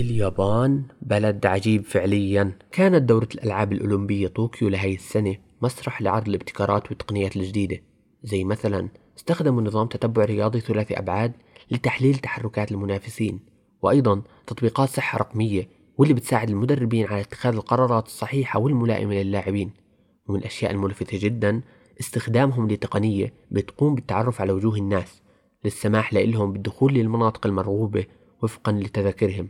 اليابان بلد عجيب فعليا. كانت دورة الألعاب الأولمبية طوكيو لهي السنة مسرح لعرض الابتكارات والتقنيات الجديدة. زي مثلا استخدموا نظام تتبع رياضي ثلاثي أبعاد لتحليل تحركات المنافسين وأيضا تطبيقات صحة رقمية واللي بتساعد المدربين على اتخاذ القرارات الصحيحة والملائمة للاعبين. ومن الأشياء الملفتة جدا استخدامهم لتقنية بتقوم بالتعرف على وجوه الناس للسماح لهم بالدخول للمناطق المرغوبة وفقا لتذاكرهم.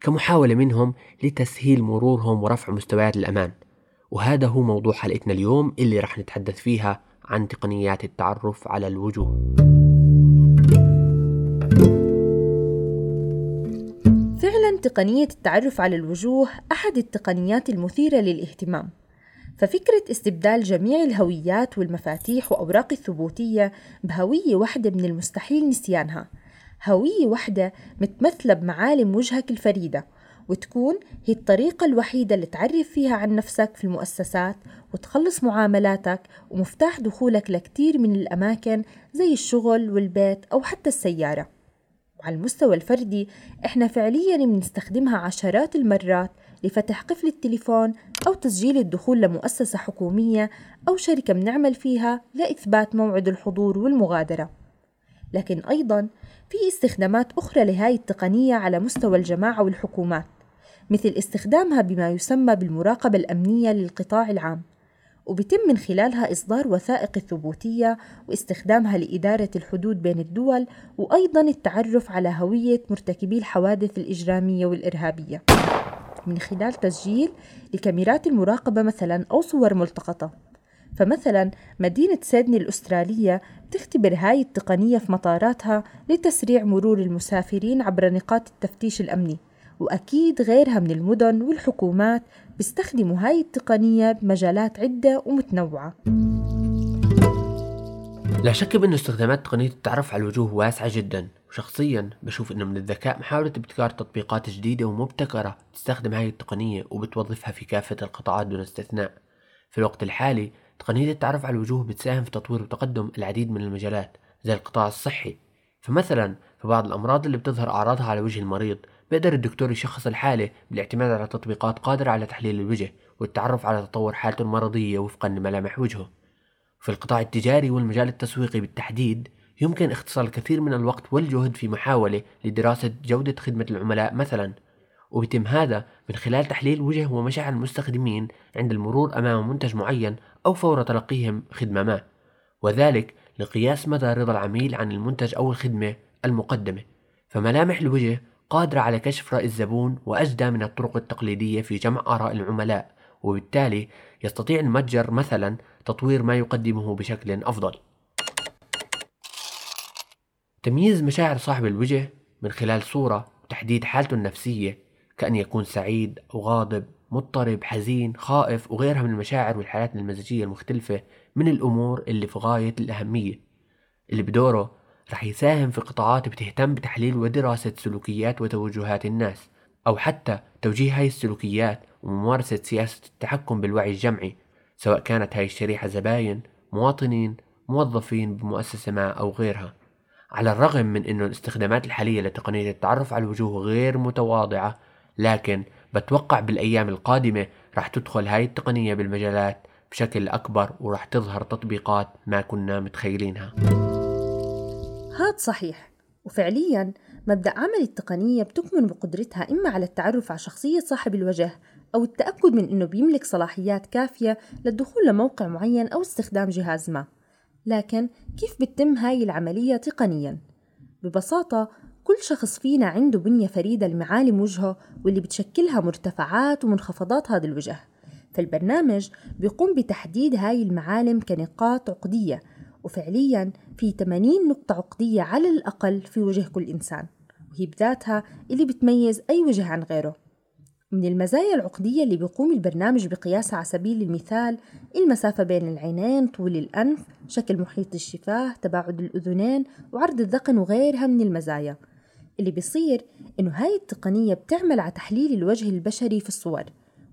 كمحاولة منهم لتسهيل مرورهم ورفع مستويات الأمان. وهذا هو موضوع حلقتنا اليوم اللي رح نتحدث فيها عن تقنيات التعرف على الوجوه. فعلا تقنية التعرف على الوجوه أحد التقنيات المثيرة للاهتمام. ففكرة استبدال جميع الهويات والمفاتيح وأوراق الثبوتية بهوية واحدة من المستحيل نسيانها هوية واحدة متمثلة بمعالم وجهك الفريدة وتكون هي الطريقة الوحيدة اللي تعرف فيها عن نفسك في المؤسسات وتخلص معاملاتك ومفتاح دخولك لكتير من الأماكن زي الشغل والبيت أو حتى السيارة. وعلى المستوى الفردي إحنا فعليا بنستخدمها عشرات المرات لفتح قفل التليفون أو تسجيل الدخول لمؤسسة حكومية أو شركة بنعمل فيها لإثبات موعد الحضور والمغادرة. لكن أيضا في استخدامات أخرى لهاي التقنية على مستوى الجماعة والحكومات مثل استخدامها بما يسمى بالمراقبة الأمنية للقطاع العام وبيتم من خلالها إصدار وثائق الثبوتية واستخدامها لإدارة الحدود بين الدول وأيضا التعرف على هوية مرتكبي الحوادث الإجرامية والإرهابية. من خلال تسجيل لكاميرات المراقبة مثلا أو صور ملتقطة. فمثلا مدينة سيدني الأسترالية تختبر هاي التقنية في مطاراتها لتسريع مرور المسافرين عبر نقاط التفتيش الأمني. وأكيد غيرها من المدن والحكومات بيستخدموا هاي التقنية بمجالات عدة ومتنوعة. لا شك بأن استخدامات تقنية التعرف على الوجوه واسعة جدا. وشخصيا بشوف أنه من الذكاء محاولة ابتكار تطبيقات جديدة ومبتكرة تستخدم هاي التقنية وبتوظفها في كافة القطاعات دون استثناء. في الوقت الحالي تقنية التعرف على الوجوه بتساهم في تطوير وتقدم العديد من المجالات زي القطاع الصحي. فمثلا في بعض الأمراض اللي بتظهر أعراضها على وجه المريض بيقدر الدكتور يشخص الحالة بالاعتماد على تطبيقات قادرة على تحليل الوجه والتعرف على تطور حالته المرضية وفقا لملامح وجهه. في القطاع التجاري والمجال التسويقي بالتحديد يمكن اختصار الكثير من الوقت والجهد في محاولة لدراسة جودة خدمة العملاء مثلا وبيتم هذا من خلال تحليل وجه ومشاعر المستخدمين عند المرور أمام منتج معين أو فور تلقيهم خدمة ما وذلك لقياس مدى رضا العميل عن المنتج أو الخدمة المقدمة. فملامح الوجه قادرة على كشف رأي الزبون وأجدى من الطرق التقليدية في جمع آراء العملاء وبالتالي يستطيع المتجر مثلا تطوير ما يقدمه بشكل أفضل. تمييز مشاعر صاحب الوجه من خلال صورة وتحديد حالته النفسية كأن يكون سعيد أو غاضب مضطرب حزين خائف وغيرها من المشاعر والحالات المزاجية المختلفة من الأمور اللي في غاية الأهمية. اللي بدوره رح يساهم في قطاعات بتهتم بتحليل ودراسة سلوكيات وتوجهات الناس أو حتى توجيه هاي السلوكيات وممارسة سياسة التحكم بالوعي الجمعي سواء كانت هاي الشريحة زباين مواطنين موظفين بمؤسسة ما أو غيرها. على الرغم من أنه الاستخدامات الحالية لتقنية التعرف على الوجوه غير متواضعة لكن بتوقع بالأيام القادمة رح تدخل هاي التقنية بالمجالات بشكل أكبر ورح تظهر تطبيقات ما كنا متخيلينها هاد صحيح وفعليا مبدأ عمل التقنية بتكمن بقدرتها إما على التعرف على شخصية صاحب الوجه أو التأكد من أنه بيملك صلاحيات كافية للدخول لموقع معين أو استخدام جهاز ما لكن كيف بتتم هاي العملية تقنيا؟ ببساطة كل شخص فينا عنده بنية فريدة لمعالم وجهه واللي بتشكلها مرتفعات ومنخفضات هذا الوجه. فالبرنامج بيقوم بتحديد هاي المعالم كنقاط عقدية وفعليا في 80 نقطة عقدية على الأقل في وجه كل إنسان وهي بذاتها اللي بتميز أي وجه عن غيره. من المزايا العقدية اللي بيقوم البرنامج بقياسها على سبيل المثال المسافة بين العينين، طول الأنف، شكل محيط الشفاه، تباعد الأذنين، وعرض الذقن وغيرها من المزايا. اللي بيصير إنه هاي التقنية بتعمل على تحليل الوجه البشري في الصور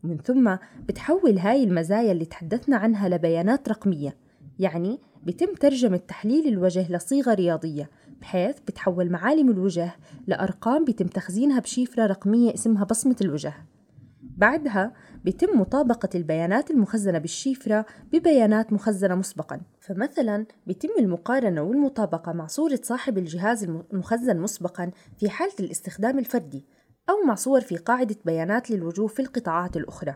ومن ثم بتحول هاي المزايا اللي تحدثنا عنها لبيانات رقمية يعني بتم ترجمة تحليل الوجه لصيغة رياضية بحيث بتحول معالم الوجه لأرقام بيتم تخزينها بشيفرة رقمية اسمها بصمة الوجه. بعدها بيتم مطابقة البيانات المخزنة بالشيفرة ببيانات مخزنة مسبقا. فمثلا بيتم المقارنة والمطابقة مع صورة صاحب الجهاز المخزن مسبقا في حالة الاستخدام الفردي أو مع صور في قاعدة بيانات للوجوه في القطاعات الأخرى.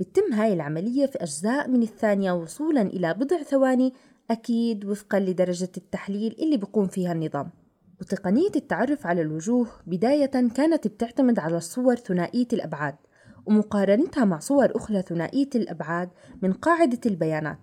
بتتم هاي العملية في أجزاء من الثانية وصولا إلى بضع ثواني أكيد وفقا لدرجة التحليل اللي بيقوم فيها النظام. وتقنية التعرف على الوجوه بداية كانت بتعتمد على الصور ثنائية الأبعاد. ومقارنتها مع صور أخرى ثنائية الأبعاد من قاعدة البيانات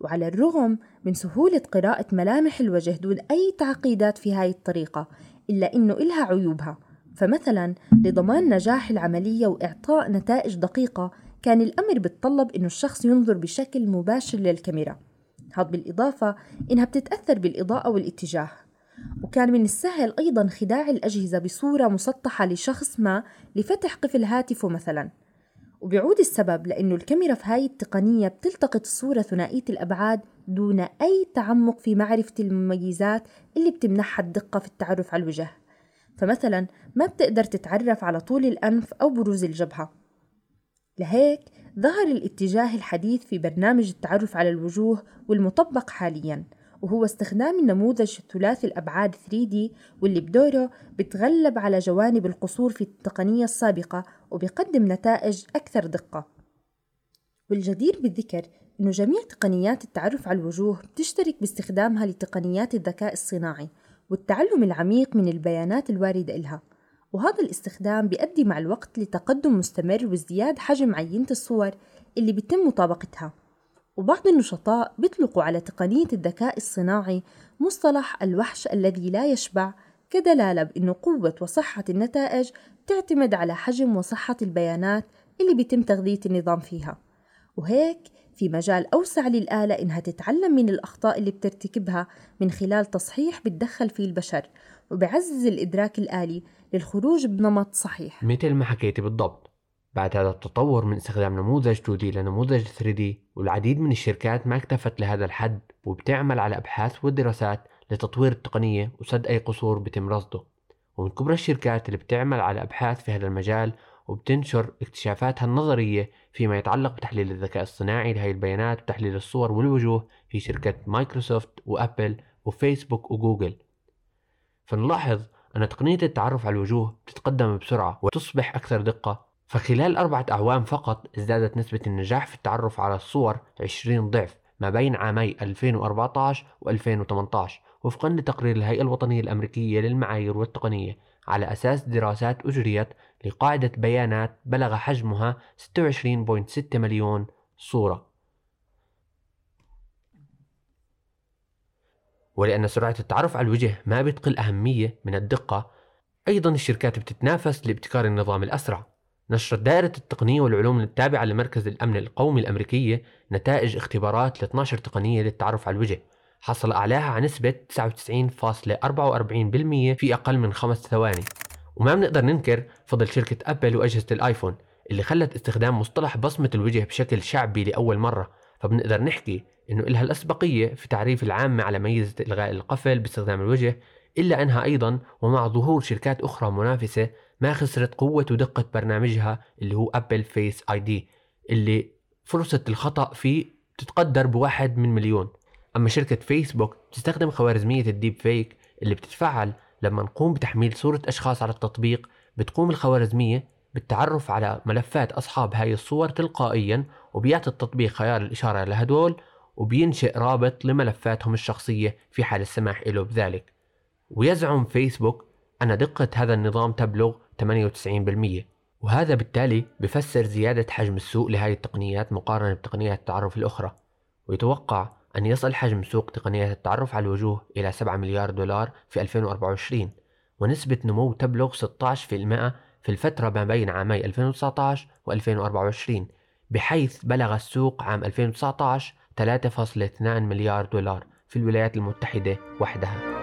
وعلى الرغم من سهولة قراءة ملامح الوجه دون أي تعقيدات في هاي الطريقة إلا إنه إلها عيوبها فمثلا لضمان نجاح العملية وإعطاء نتائج دقيقة كان الأمر بتطلب إنه الشخص ينظر بشكل مباشر للكاميرا هذا بالإضافة إنها بتتأثر بالإضاءة والاتجاه وكان من السهل أيضا خداع الأجهزة بصورة مسطحة لشخص ما لفتح قفل هاتفه مثلا. وبيعود السبب لأنه الكاميرا في هاي التقنية بتلتقط الصورة ثنائية الأبعاد دون أي تعمق في معرفة المميزات اللي بتمنحها الدقة في التعرف على الوجه. فمثلا ما بتقدر تتعرف على طول الأنف أو بروز الجبهة. لهيك ظهر الاتجاه الحديث في برنامج التعرف على الوجوه والمطبق حالياً وهو استخدام النموذج الثلاثي الأبعاد 3D واللي بدوره بتغلب على جوانب القصور في التقنية السابقة وبيقدم نتائج أكثر دقة. والجدير بالذكر أنه جميع تقنيات التعرف على الوجوه بتشترك باستخدامها لتقنيات الذكاء الصناعي والتعلم العميق من البيانات الواردة إلها. وهذا الاستخدام بيؤدي مع الوقت لتقدم مستمر وازدياد حجم عينة الصور اللي بيتم مطابقتها. وبعض النشطاء بيطلقوا على تقنية الذكاء الصناعي مصطلح الوحش الذي لا يشبع كدلالة بأن قوة وصحة النتائج تعتمد على حجم وصحة البيانات اللي بيتم تغذية النظام فيها. وهيك في مجال أوسع للآلة إنها تتعلم من الأخطاء اللي بترتكبها من خلال تصحيح بتدخل فيه البشر وبعزز الإدراك الآلي للخروج بنمط صحيح. مثل ما حكيتي بالضبط. بعد هذا التطور من استخدام نموذج 2D لنموذج 3D والعديد من الشركات ما اكتفت لهذا الحد وبتعمل على أبحاث ودراسات لتطوير التقنية وسد أي قصور بتم رصده. ومن كبرى الشركات اللي بتعمل على أبحاث في هذا المجال وبتنشر اكتشافاتها النظرية فيما يتعلق بتحليل الذكاء الصناعي لهي البيانات وتحليل الصور والوجوه في شركة مايكروسوفت وأبل وفيسبوك وجوجل. فنلاحظ أن تقنية التعرف على الوجوه بتتقدم بسرعة وتصبح أكثر دقة. فخلال أربعة أعوام فقط ازدادت نسبة النجاح في التعرف على الصور 20 ضعف ما بين عامي 2014 و 2018 وفقا لتقرير الهيئة الوطنية الأمريكية للمعايير والتقنية على أساس دراسات أجريت لقاعدة بيانات بلغ حجمها 26.6 مليون صورة. ولأن سرعة التعرف على الوجه ما بتقل أهمية من الدقة أيضا الشركات بتتنافس لابتكار النظام الأسرع. نشرت دائرة التقنية والعلوم التابعة لمركز الأمن القومي الأمريكية نتائج اختبارات ل 12 تقنية للتعرف على الوجه. حصل أعلاها على نسبة 99.44% في أقل من خمس ثواني. وما بنقدر ننكر فضل شركة أبل وأجهزة الآيفون اللي خلت استخدام مصطلح بصمة الوجه بشكل شعبي لأول مرة. فبنقدر نحكي إنه إلها الأسبقية في تعريف العامة على ميزة إلغاء القفل باستخدام الوجه إلا أنها أيضا ومع ظهور شركات أخرى منافسة ما خسرت قوة ودقة برنامجها اللي هو أبل Face ID اللي فرصة الخطأ فيه تتقدر بواحد من مليون. أما شركة فيسبوك بتستخدم خوارزمية ال DeepFace اللي بتتفعل لما نقوم بتحميل صورة أشخاص على التطبيق بتقوم الخوارزمية بالتعرف على ملفات أصحاب هاي الصور تلقائيا وبيعطي التطبيق خيار الإشارة لهدول وبينشئ رابط لملفاتهم الشخصية في حال السماح له بذلك. ويزعم فيسبوك أن دقة هذا النظام تبلغ 98% وهذا بالتالي بفسر زيادة حجم السوق لهذه التقنيات مقارنة بتقنيات التعرف الأخرى. ويتوقع أن يصل حجم سوق تقنيات التعرف على الوجوه إلى 7 مليار دولار في 2024 ونسبة نمو تبلغ 16% في الفترة ما بين عامي 2019 و 2024 بحيث بلغ السوق عام 2019 3.2 مليار دولار في الولايات المتحدة وحدها.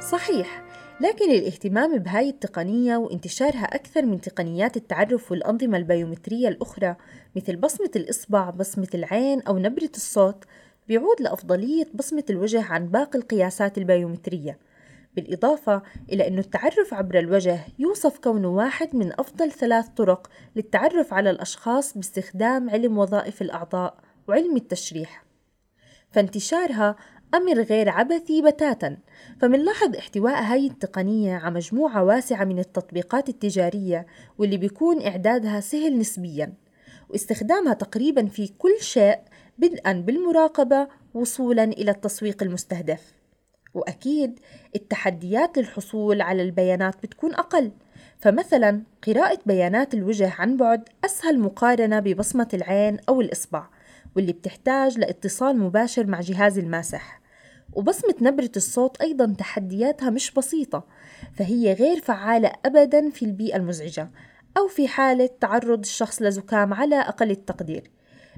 صحيح لكن الاهتمام بهاي التقنية وانتشارها أكثر من تقنيات التعرف والأنظمة البيومترية الأخرى مثل بصمة الإصبع، بصمة العين أو نبرة الصوت بيعود لأفضلية بصمة الوجه عن باقي القياسات البيومترية. بالإضافة إلى أن التعرف عبر الوجه يوصف كونه واحد من أفضل ثلاث طرق للتعرف على الأشخاص باستخدام علم وظائف الأعضاء وعلم التشريح. فانتشارها أمر غير عبثي بتاتا. فمنلاحظ احتواء هاي التقنية على مجموعة واسعة من التطبيقات التجارية واللي بيكون إعدادها سهل نسبيا واستخدامها تقريبا في كل شيء بدءا بالمراقبة وصولا إلى التسويق المستهدف. وأكيد التحديات للحصول على البيانات بتكون أقل. فمثلا قراءة بيانات الوجه عن بعد أسهل مقارنة ببصمة العين أو الإصبع. واللي بتحتاج لاتصال مباشر مع جهاز الماسح. وبصمة نبرة الصوت أيضا تحدياتها مش بسيطة فهي غير فعالة أبدا في البيئة المزعجة أو في حالة تعرض الشخص لزكام على أقل التقدير.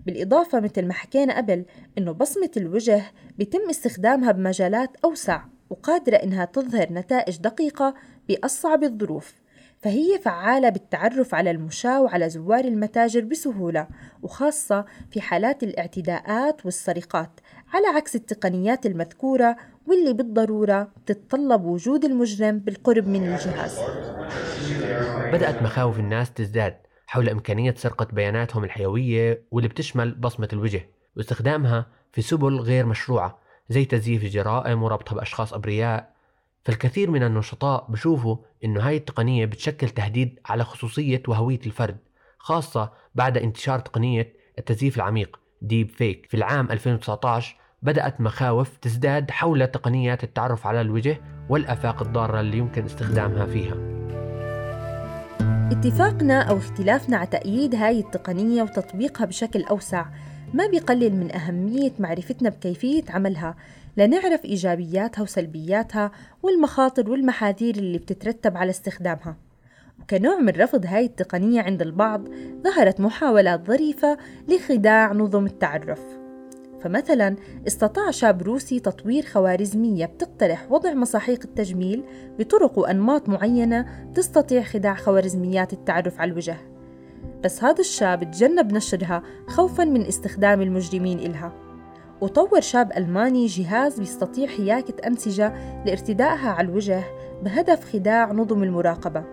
بالإضافة مثل ما حكينا قبل إنه بصمة الوجه بيتم استخدامها بمجالات أوسع وقادرة إنها تظهر نتائج دقيقة بأصعب الظروف. فهي فعالة بالتعرف على المشاة وعلى زوار المتاجر بسهولة وخاصة في حالات الاعتداءات والسرقات على عكس التقنيات المذكورة واللي بالضرورة تتطلب وجود المجرم بالقرب من الجهاز. بدأت مخاوف الناس تزداد حول إمكانية سرقة بياناتهم الحيوية واللي بتشمل بصمة الوجه واستخدامها في سبل غير مشروعة زي تزييف الجرائم وربطها بأشخاص أبرياء فالكثير من النشطاء بشوفوا إنه هاي التقنية بتشكل تهديد على خصوصية وهوية الفرد خاصة بعد انتشار تقنية التزييف العميق ديب فيك في العام 2019 بدأت مخاوف تزداد حول تقنيات التعرف على الوجه والآفاق الضارة اللي يمكن استخدامها فيها. اتفاقنا أو اختلافنا على تأييد هاي التقنية وتطبيقها بشكل أوسع ما بيقلل من أهمية معرفتنا بكيفية عملها. لنعرف إيجابياتها وسلبياتها والمخاطر والمحاذير اللي بتترتب على استخدامها. وكنوع من رفض هاي التقنية عند البعض ظهرت محاولات ظريفة لخداع نظم التعرف. فمثلا استطاع شاب روسي تطوير خوارزمية بتقترح وضع مصاحيق التجميل بطرق وأنماط معينة تستطيع خداع خوارزميات التعرف على الوجه. بس هذا الشاب تجنب نشرها خوفا من استخدام المجرمين إلها. وطور شاب ألماني جهاز بيستطيع حياكة أنسجة لارتدائها على الوجه بهدف خداع نظم المراقبة.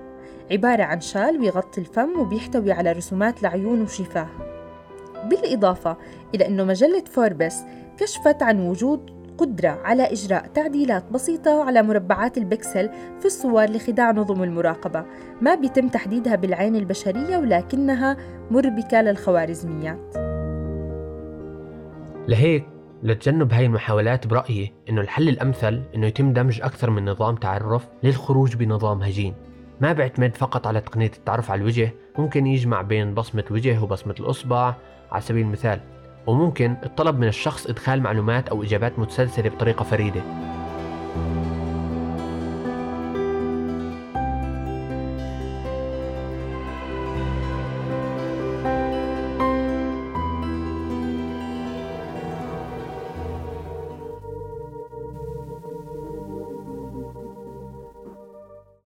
عبارة عن شال بيغطي الفم وبيحتوي على رسومات لعيون وشفاه. بالإضافة إلى أنه مجلة فوربس كشفت عن وجود قدرة على إجراء تعديلات بسيطة على مربعات البكسل في الصور لخداع نظم المراقبة ما بيتم تحديدها بالعين البشرية ولكنها مربكة للخوارزميات. لهيك لتجنب هاي المحاولات برأيي إنه الحل الأمثل إنه يتم دمج أكثر من نظام تعرف للخروج بنظام هجين. ما بيعتمد فقط على تقنية التعرف على الوجه ممكن يجمع بين بصمة وجه وبصمة الإصبع على سبيل المثال وممكن الطلب من الشخص إدخال معلومات أو إجابات متسلسلة بطريقة فريدة.